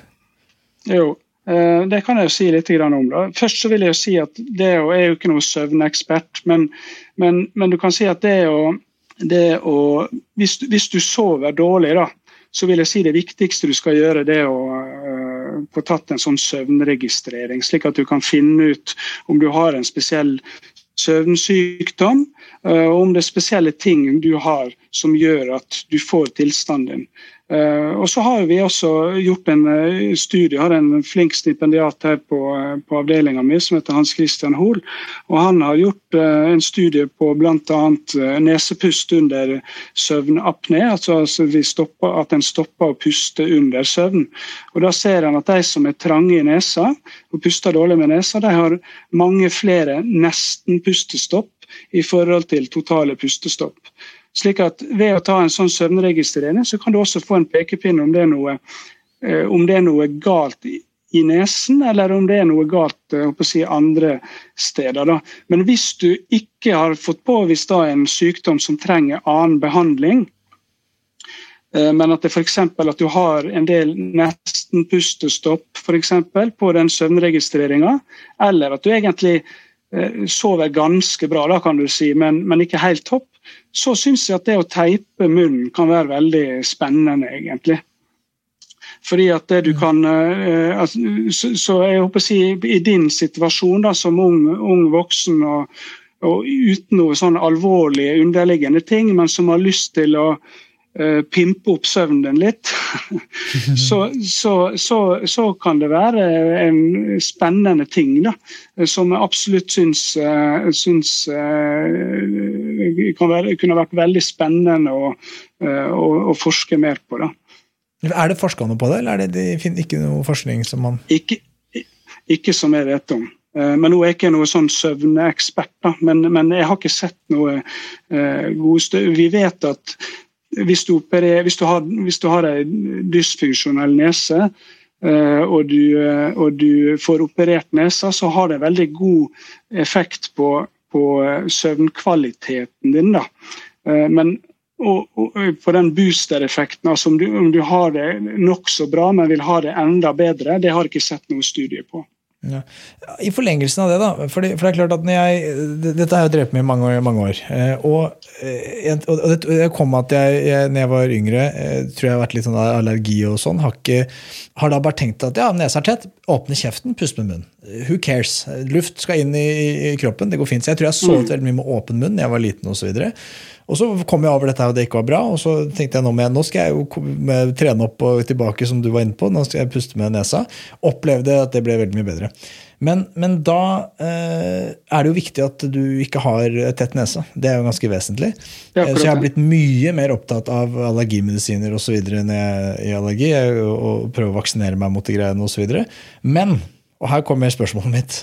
Jo, eh, det kan jeg jo si litt om. Da. Først så vil jeg jo si at det er jo ikke noe søvnekspert, men, men, men du kan si at det å det å hvis, hvis, du sover dårlig, da, så vil jeg si det viktigste du skal gjøre, det å uh, få tatt en sånn søvnregistrering, slik at du kan finne ut om du har en spesiell søvnsykdom, og om det er spesielle ting du har som gjør at du får tilstanden din. Uh, og så har vi også gjort en uh, studie, har en flink stipendiat her på, på avdelinga mi som heter Hans Christian Hoel. og Han har gjort en studie på bl.a. nesepust under søvnapné. Altså stopper, at en stopper å puste under søvn. Og Da ser han at de som er trange i nesa og puster dårlig med nesa, de har mange flere nesten-pustestopp i forhold til totale pustestopp. Slik at Ved å ta en sånn søvnregistrering, så kan du også få en pekepinn om det er noe, eh, om det er noe galt i, nesen, eller om det er noe galt eh, si, andre steder. Da. Men hvis du ikke har fått påvist da, en sykdom som trenger annen behandling, eh, men at det f.eks. at du har en del nesten-pustestopp på den søvnregistreringa, eller at du egentlig sover ganske bra, da kan du si, men, men ikke helt topp, så syns jeg at det å teipe munnen kan være veldig spennende, egentlig. Fordi at det du mm. kan uh, så, jeg håper å si I din situasjon da, som ung, ung voksen og, og, uten noe sånn alvorlige underliggende ting, men som har lyst til å pimpe opp søvnen litt, så, så, så, kan det være en spennende ting da, som jeg absolutt syns, uh, syns være, kunne vært veldig spennende å, eh, å, å, forske mer på. Da. Er det forska noe på det, eller er det, det ikke noe forskning som man ikke, ikke som jeg vet om. Eh, men nå er jeg ikke noe sånn søvneekspert, men, men, jeg har ikke sett noe eh, gode støv. Vi vet at hvis du, operer, hvis du har, hvis du har en dysfunksjonell nese, uh, og, du, uh, og, du, får operert nesa, så har det veldig god effekt på på eh, søvnkvaliteten din. da. Eh, men og, og, på den booster-effekten, altså om du, om du har det nokså bra, men vil ha det enda bedre, det har jeg ikke sett noen studie på. Ja. I forlengelsen av det, da. For det, for det er klart at jeg, Dette har jeg drevet med i mange. Mange år. Og, og, det kom at jeg, jeg når jeg var yngre, tror jeg har vært litt sånn allergi og sånn. Har, ikke, har da bare tenkt at ja, nesa er tett, åpne kjeften, pust med munnen. Who cares? Luft skal inn i, kroppen, det går fint. Så jeg tror jeg sovet mm. veldig mye med åpen munn da jeg var liten osv. Og, så og så kom jeg over dette og det ikke var bra, og så tenkte jeg nå, nå skal jeg jo trene opp og tilbake, som du var inne på. Nå skal jeg puste med nesa. Opplevde at det ble veldig mye bedre. Men, men da eh, er det jo viktig at du ikke har tett nese. Det er jo ganske vesentlig. så jeg har blitt mye mer opptatt av allergimedisiner osv. når jeg er i allergi, og prøver å vaksinere meg mot de greiene osv. Men, og her kommer spørsmålet mitt,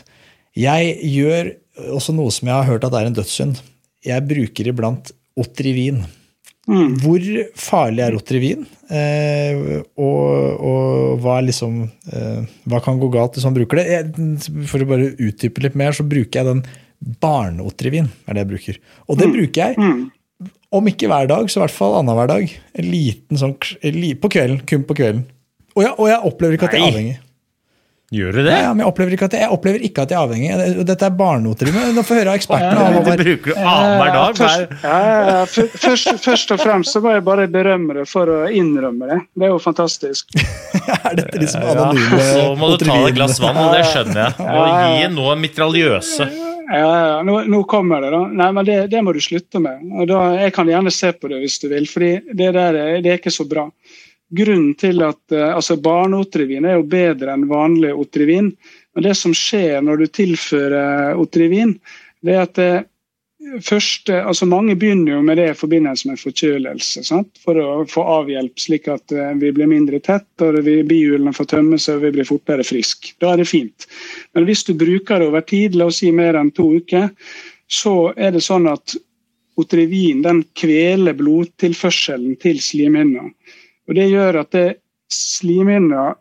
jeg gjør også noe som jeg har hørt at er en dødssynd. Jeg bruker iblant Otrivin. Mm. Hvor farlig er Otrivin? Eh, og, og, hva, liksom, eh, hva kan gå galt hvis man bruker det? Jeg, for å bare utdype litt mer, så bruker jeg den barne-Otrivin. er det jeg bruker. Og det mm. bruker jeg. Mm. Om ikke hver dag, så i hvert fall annenhver dag. En liten sånn, på kvelden, kun på kvelden. Og jeg, og jeg opplever ikke at jeg er avhengig. Gjør du det? Ja, men jeg opplever, ikke at jeg, jeg opplever ikke at jeg er avhengig. Dette er barneoter. Nå får høre av ekspertene. Ja, det bruker du annenhver dag? Først, ja, først, først, og fremst så må jeg bare berømme det for å innrømme det. Det er jo fantastisk. er dette liksom anonyme ja, Så må du ta deg et glass vann, og det skjønner jeg. Og gi noe mitraljøse. Ja, ja, nå, nå, kommer det, da. Nei, men det, det, må du slutte med. Og da, Jeg kan gjerne se på det hvis du vil, for det det er ikke så bra grunnen til at eh, altså Barneotrivin er jo bedre enn vanlig otrivin. Men det som skjer når du tilfører otrivin, det er at det første, altså Mange begynner jo med det i forbindelse med forkjølelse. Sant? For å få avhjelp, slik at eh, vi blir mindre tett, og bihulene får tømme seg og vi blir fortere friske. Da er det fint. Men hvis du bruker det over tid, la oss si mer enn to uker, så er det sånn at otrivin den kveler blodtilførselen til slimhinna. Og Det gjør at det slimhinna,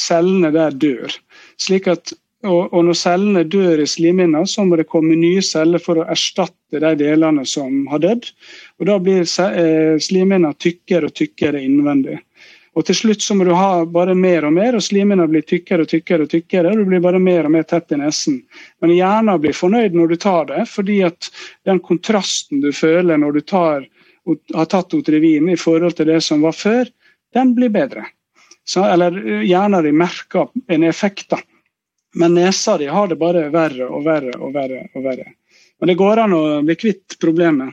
cellene der, dør. Slik at, og, og, når cellene dør i slimhinna, så må det komme nye celler for å erstatte de delene som har dødd. Og Da blir eh, slimhinna tykkere og tykkere innvendig. Og Til slutt så må du ha bare mer og mer, og slimhinna blir tykkere og tykkere. og tykkere, og Du blir bare mer og mer tett i nesen. Men hjernen blir fornøyd når du tar det, fordi at den kontrasten du føler når du tar har tatt Otrivin i forhold til det som var før, den blir bedre. Så, eller har de merker en effekt, da. Men nesa di har det bare verre og verre og verre. og verre. Men det går an å bli kvitt problemet.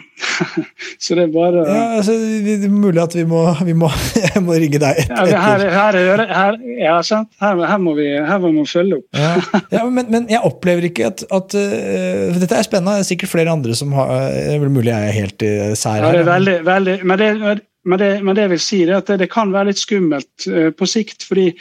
så det er bare ja, altså, Det er mulig at vi må, vi må, må ringe deg etter. Ja, her, her, her, ja, sant? Her, må vi, her må vi følge opp. ja. ja men, men, jeg opplever ikke at, at uh, Dette er spennende. Det er sikkert flere andre som har Det er mulig jeg er helt uh, sær her. Ja, det er veldig, veldig, men, det, men, det, men det vil si er at det, det kan være litt skummelt uh, på sikt. fordi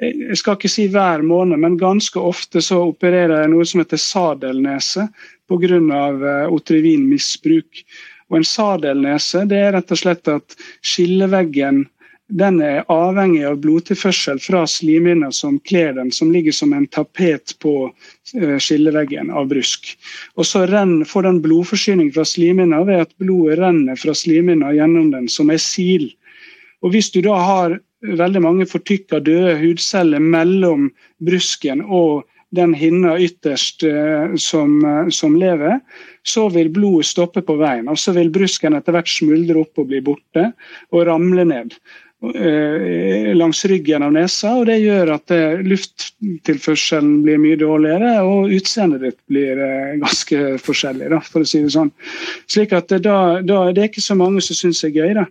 jeg skal ikke si hver måned, men ganske ofte så opererer jeg noe som heter sadelnese pga. otrivinmisbruk. otrivin-misbruk. Og En sadelnese det er rett og slett at skilleveggen den er avhengig av blodtilførsel fra slimhinna som kler den, som ligger som en tapet på eh, skilleveggen av brusk. Og Så får den blodforsyning fra slimhinna ved at blodet renner fra slimhinna gjennom den som er sil. Og Hvis du da har veldig mange fortykka døde hudceller mellom brusken og den hinna ytterst eh, som, eh, som, lever, så vil blodet stoppe på veien. Og så vil brusken etter hvert smuldre opp og bli borte og ramle ned langs ryggen av nesa. og Det gjør at lufttilførselen blir mye dårligere, og utseendet ditt blir ganske forskjellig. Da, for å si Det sånn. Slik at da, da, Det er ikke så mange som syns det er gøy. da.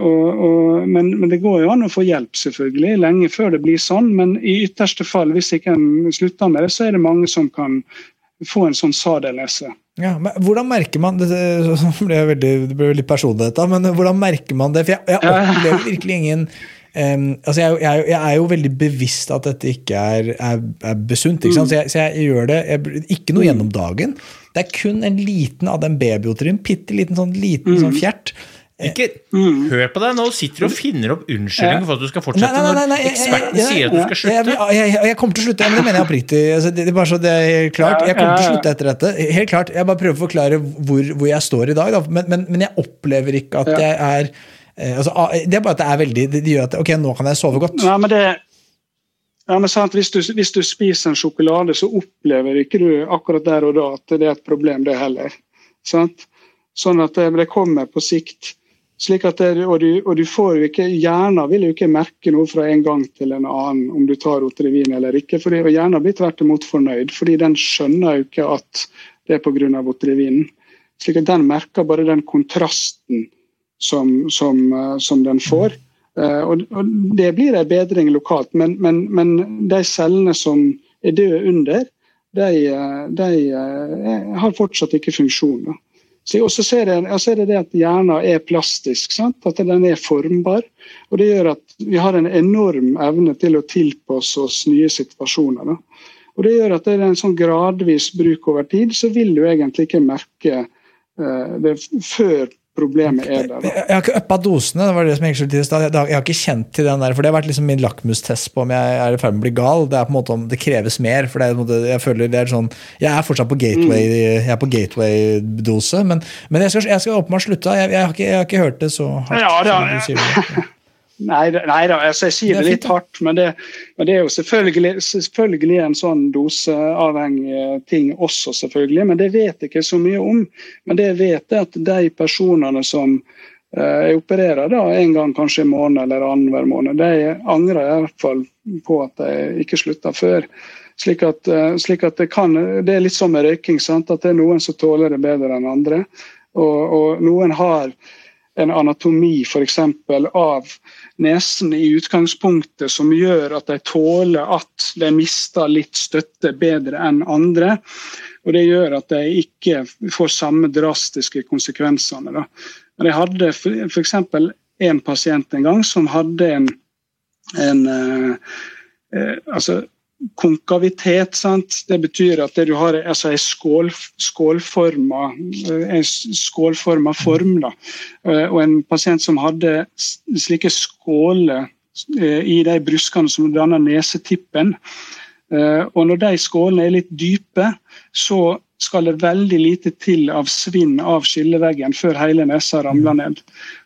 Og, og, men, men, det går jo an å få hjelp, selvfølgelig, lenge før det blir sånn. Men i ytterste fall, hvis ikke en slutter med det, så er det mange som kan få en sånn sadelnese. Ja, men hvordan merker man det, ble veldig, det ble veldig personlig, dette, men hvordan merker man det? For jeg, jeg opplever virkelig ingen um, altså jeg, jeg, jeg, er jo veldig bevisst at dette ikke er, er, er besunt. Ikke mm. så, så, jeg, gjør det ikke noe mm. gjennom dagen. Det er kun en liten av den babyotrien, bitte liten sånn liten mm. sånn fjert ikke mm. hør på deg, nå sitter du og finner opp unnskyldninger for at du skal fortsette nei, nei, nei, når eksperten sier at du skal slutte. Jeg, jeg, jeg, kommer til å slutte, men det mener jeg oppriktig. Altså, det, det, bare så det er helt klart. Jeg kommer til å slutte etter dette. Helt klart, Jeg bare prøver å forklare hvor, hvor jeg står i dag, da. Men, men, men, jeg opplever ikke at jeg er eh, altså, Det er bare at det er veldig Det gjør at ok, nå kan jeg sove godt. Ja, men det Ja, men sant, hvis du, hvis du, spiser en sjokolade, så opplever ikke du akkurat der og da at det er et problem, det heller. Sant? Sånn at det, det kommer på sikt. Slik at det, og, du, og du får jo ikke, Hjernen vil jo ikke merke noe fra en gang til en annen om du tar Otrivin eller ikke. fordi, og Hjernen blir tvert imot fornøyd, fordi den skjønner jo ikke at det er pga. Otrivinen. Slik at den merker bare den kontrasten som, som, eh, som den får. Uh, og, og, Det blir en bedring lokalt, men, men, men, de cellene som er døde under, de, eh, de har fortsatt ikke funksjon. Så ser jeg, jeg ser det at hjernen er plastisk, sant? at den er formbar. og Det gjør at vi har en enorm evne til å tilpasse oss nye situasjoner. Da. Og Det gjør at det er en sånn gradvis bruk over tid, så vil du egentlig ikke merke uh, det før problemet er der. Jeg, jeg har ikke uppa dosene, det var det som jeg, jeg har ikke kjent til den der, for det har vært liksom min lakmustest på om jeg er i ferd med å bli gal. Det er på en måte om det kreves mer. for det er, Jeg føler det er sånn, jeg er fortsatt på gateway-dose, mm. gateway men, men, jeg skal, jeg skal åpenbart slutte. Jeg, jeg, har ikke, jeg, har ikke, hørt det så hardt. Ja, det, som du sier det. Nei, nei da, altså jeg sier det, litt hardt, men det, men det, er jo selvfølgelig, selvfølgelig en sånn doseavhengig ting også, selvfølgelig. Men det vet jeg ikke så mye om. Men det jeg vet er at de personene som uh, jeg opererer da, en gang kanskje i måneden eller annenhver måned, de angrer i hvert fall på at de ikke slutta før. Slik at, uh, slik at det, kan, det er litt som med røyking, sant? at det er noen som tåler det bedre enn andre. Og, og noen har en anatomi f.eks. av nesen i utgangspunktet som gjør at de tåler at de mister litt støtte bedre enn andre. Og Det gjør at de ikke får samme drastiske konsekvensene. Da. Men jeg hadde f.eks. en pasient en gang som hadde en, en eh, eh, altså konkavitet. Sant? Det betyr at det du har altså en skål, skålforma, en skålforma form. Da. Eh, og en pasient som hadde slike skåler eh, i de bruskene som danner nesetippen. Eh, og når de skålene er litt dype, så skal det veldig lite til av svinn av skilleveggen før hele nesa ramler ned.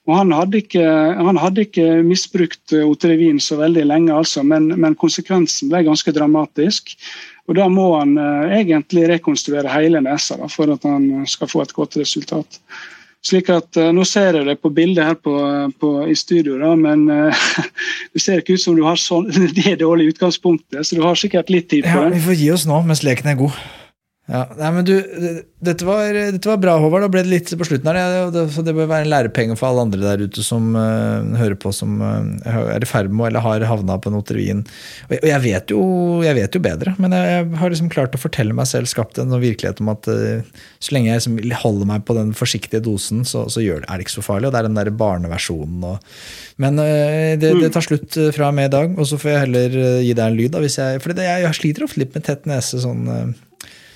Og han hadde ikke, han hadde ikke misbrukt Otrevin så veldig lenge, altså, men, men, konsekvensen ble ganske dramatisk. Og Da må han uh, egentlig rekonstruere hele nesa da, for at han skal få et godt resultat. Slik at uh, Nå ser jeg det på bildet her på, på, i studio, da, men uh, det ser ikke ut som du har sånn, det dårlige utgangspunktet. Så du har sikkert litt tid på det. Ja, vi får gi oss nå mens leken er god. Ja, nei, men du, dette var, dette var, bra, Håvard. Da ble det litt på slutten her. Det, så det bør være en lærepenge for alle andre der ute som uh, hører på, som uh, er i ferd med eller har havna på noterien. Og, og jeg, vet jo, jeg, vet jo, bedre, men jeg, jeg, har liksom klart å fortelle meg selv, skapt en virkelighet om at uh, så lenge jeg liksom holder meg på den forsiktige dosen, så, så det, er det ikke så farlig. Og det er den der barneversjonen. Og, men det, det, tar slutt fra og med i dag, og så får jeg heller gi deg en lyd. Da, jeg, for jeg, jeg sliter ofte litt med tett nese. sånn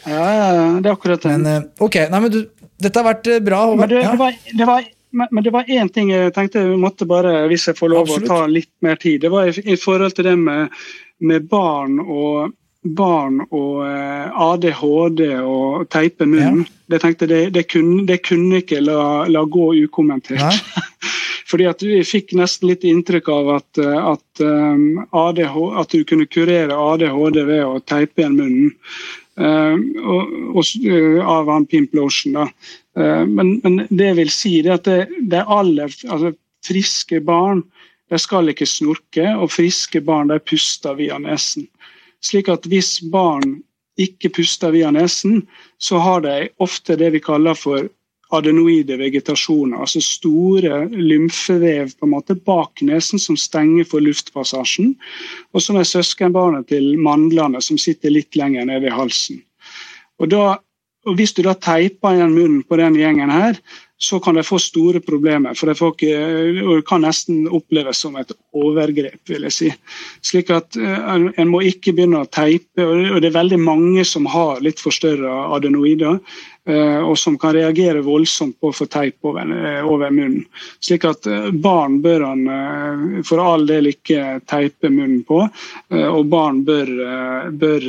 ja, ja, det er akkurat det. Men, eh, ok, nei, men du, dette har vært eh, bra. Men det, ja. det, var, det var, men det var én ting jeg tenkte jeg måtte bare, hvis jeg får lov Absolutt. å ta litt mer tid. Det var i, i forhold til det med, med barn og barn og eh, ADHD og teipe munnen. Ja. Det tenkte det, det, kunne, det kunne ikke la, la gå ukommentert. Fordi at Vi fikk nesten litt inntrykk av at, at, um, ADH, at du kunne kurere ADHD ved å teipe igjen munnen. Eh, eh, av han Pimp Lotion. Eh, men, men, det vil si det at det, det aller altså, friske barn de skal ikke snorke, og friske barn de puster via nesen. Slik at hvis barn ikke puster via nesen, så har de ofte det vi kaller for adenoide vegetasjoner, altså store lymfevev på en måte bak nesen som stenger for luftpassasjen, og som er søskenbarnet til mandlene som sitter litt lenger nede i halsen. Og, da, og Hvis du da teiper igjen munnen på den gjengen her, så kan de få store problemer. For det kan nesten oppleves som et overgrep, vil jeg si. Slik at uh, En må ikke begynne å teipe. og Det er veldig mange som har litt forstørra adenoider. Eh, og som kan reagere voldsomt på å få teip over, eh, over, munnen. Slik at eh, barn bør han for all del ikke teipe munnen på, og barn bør, bør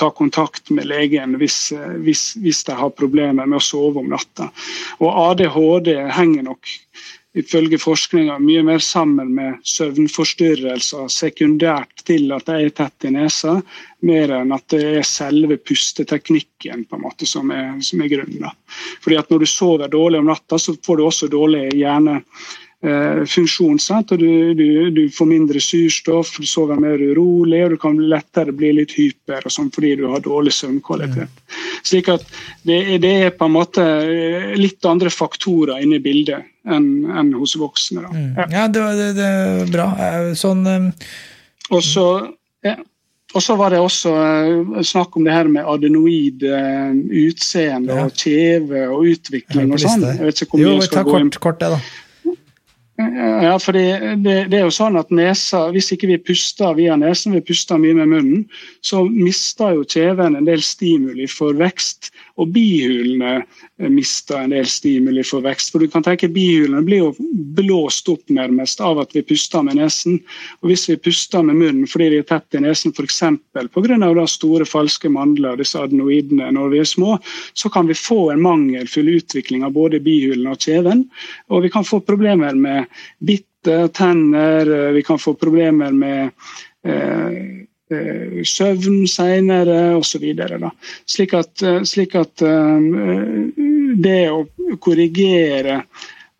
ta kontakt med legen hvis, hvis, hvis, de har problemer med å sove om natta. Og ADHD henger nok ifølge forskninga mye mer sammen med søvnforstyrrelser sekundært til at de er tett i nesa, mer enn at det er selve pusteteknikken på en måte som er, som er grunnen. Fordi at Når du sover dårlig om natta, så får du også dårlig hjerne Eh, funksjon. Sant? og du, du, du, får mindre surstoff, du sover mer urolig og du kan lettere bli litt hyper og sånn fordi du har dårlig søvnkvalitet. Slik at det, det, er på en måte eh, litt andre faktorer inne i bildet enn, enn hos voksne. Mm. Ja, ja det, det, det, er bra. Eh, sånn um... Og så ja. Og så var det også snakk om det her med adenoid utseende ja. og kjeve og utvikling og sånn. Jeg vet ikke hvor mye jo, jeg skal gå inn kort det, da. Ja, for det, det, er jo sånn at nesa, Hvis ikke vi puster via nesen, vi puster mye med munnen, så mister jo kjeven en del stimuli for vekst. Og bihulene eh, mister en del stimuli for vekst. For du kan tenke Bihulene blir jo blåst opp nærmest av at vi puster med nesen. Og Hvis vi puster med munnen fordi de er tett i nesen f.eks. pga. store falske mandler, disse adenoidene, når vi er små, så kan vi få en mangelfull utvikling av både bihulene og kjeven. Og vi kan få problemer med bitte tenner, eh, vi kan få problemer med Eh, søvn senere osv. Slik at, eh, slik at eh, det å korrigere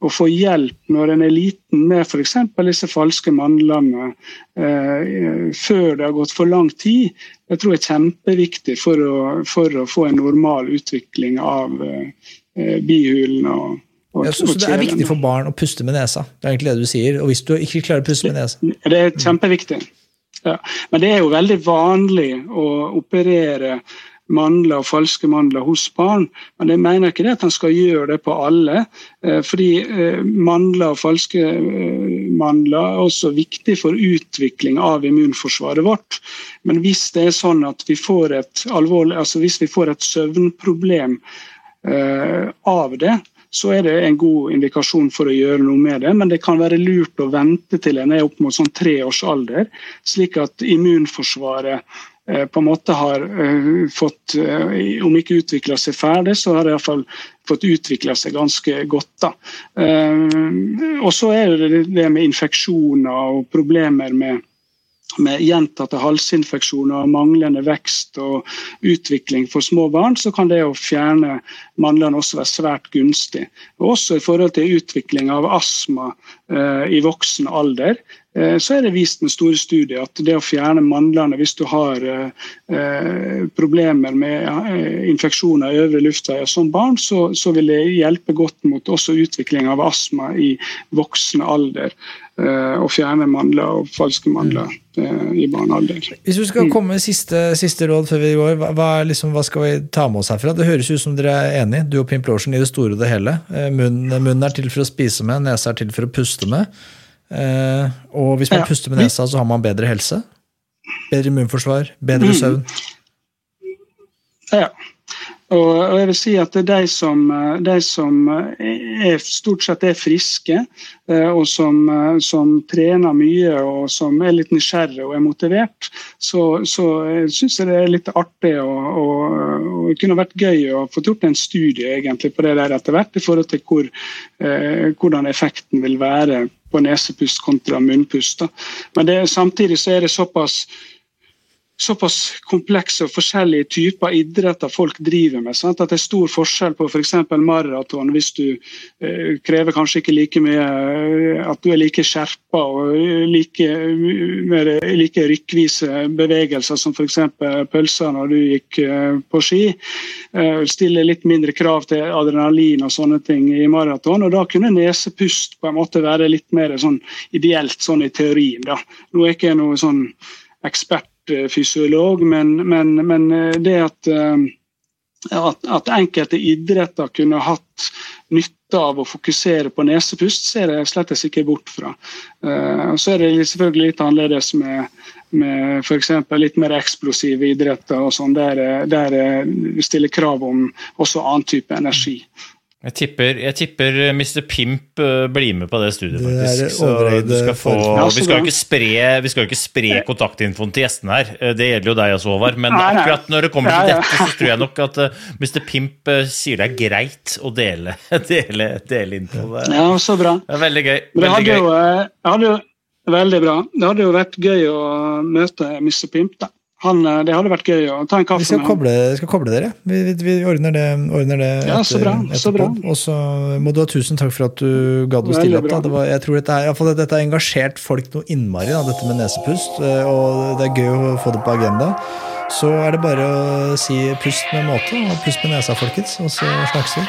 og få hjelp når en er liten med f.eks. disse falske mandlene eh, før det har gått for lang tid, det tror jeg er kjempeviktig for å, for å få en normal utvikling av eh, bihulene. og ja, så, så, det er viktig for barn å puste med nesa? Det er egentlig det du sier. Og hvis du ikke klarer å puste med nesa Det er kjempeviktig. Ja. Men det er jo veldig vanlig å operere mandler og falske mandler hos barn. Men jeg mener ikke det at han skal gjøre det på alle. Eh, fordi eh, mandler og falske eh, mandler er også viktig for utvikling av immunforsvaret vårt. Men hvis det er sånn at vi får et, alvorlig, altså hvis vi får et søvnproblem av det, så er det en god indikasjon for å gjøre noe med det. Men det kan være lurt å vente til en er opp mot sånn tre års alder, slik at immunforsvaret eh, på en måte har uh, fått, uh, om ikke utvikla seg ferdig, så har det iallfall fått utvikla seg ganske godt. da. Og så er det det med infeksjoner og problemer med med gjentatte halsinfeksjoner, manglende vekst og utvikling for små barn, så kan det å fjerne mandlene også være svært gunstig. også i forhold til utvikling av astma eh, i voksen alder, Eh, så er det vist med store studier at det å fjerne mandlene hvis du har eh, problemer med infeksjoner i øvre luftveier som barn, så, vil det hjelpe godt mot også utvikling av astma i voksen alder. Å fjerne mandler og falske mandler i barnealder. Hvis du skal mm. komme med siste, siste råd før vi går, hva, liksom, hva, skal vi ta med oss herfra? Det høres ut som dere er enige, du og Pimp Lorsen, i det store og det hele. Munnen, munnen er til for å spise med, nesa er til for å puste med. Eh, og hvis man ja. puster med nesa, så har man bedre helse. Bedre immunforsvar, bedre mm. søvn. Ja. Og, jeg vil si at de som, de som er, stort sett er friske, eh, og som, som, trener mye og som er litt nysgjerrig og er motivert, så, så syns jeg det er litt artig og, og, og, kunne vært gøy å få gjort en studie egentlig på det der etter hvert, i forhold til hvor, eh, hvordan effekten vil være på nesepust kontra munnpust. Men det, samtidig så er det såpass såpass komplekse og forskjellige typer idretter folk driver med. Sant? At det er stor forskjell på f.eks. For maraton, hvis du eh, krever kanskje ikke like mye eh, At du er like skjerpa og like, mer, like rykkvise bevegelser som f.eks. pølser når du gikk eh, på ski. Eh, stiller litt mindre krav til adrenalin og sånne ting i maraton. og Da kunne nesepust på en måte være litt mer sånn ideelt sånn i teorien. Da. Nå er ikke jeg noe sånn ekspert fysiolog, men, men, men eh, det at, eh, at, at, enkelte idretter kunne hatt nytte av å fokusere på nesepust, ser jeg slett ikke bort fra. Eh, så er det selvfølgelig litt annerledes med, med f.eks. litt mer eksplosive idretter, og sånn, der, vi stiller krav om også annen type energi. Jeg tipper, jeg tipper Mr. Pimp uh, blir med på det studiet, Det faktisk. Så du skal få, vi skal jo ikke spre, vi skal ikke spre kontaktinfoen til gjestene her. Eh, Det gjelder jo deg også, Håvard. Men akkurat når det kommer til dette, så tror jeg nok at Mr. Pimp sier det er greit å dele, dele, dele info. Det Ja, så bra. er veldig gøy. Det Veldig hadde gøy. jo, eh, hadde jo Veldig bra. Det hadde jo vært gøy å møte Mr. Pimp. da. Han, eh, det hadde vært gøy å ta en Vi kaffe skal med ham. Vi skal koble dere. Vi, vi, vi ordner det, ordner det Ja, så bra, så bra. Og så må du ha tusen takk for at du gadd å stille opp. Da. Det var, jeg tror dette, er, dette har engasjert folk noe innmari, da, dette med nesepust. eh, Og det er gøy å få det på agenda. Så er det bare å si pust med måte, og pust med nesa, folkens. Og så snakkes vi.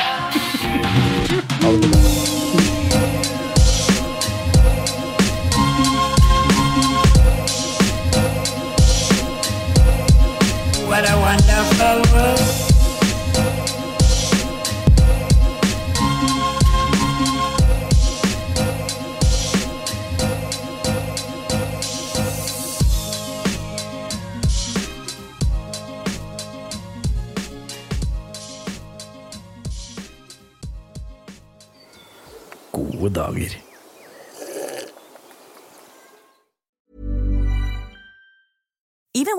Ha det bra. alma.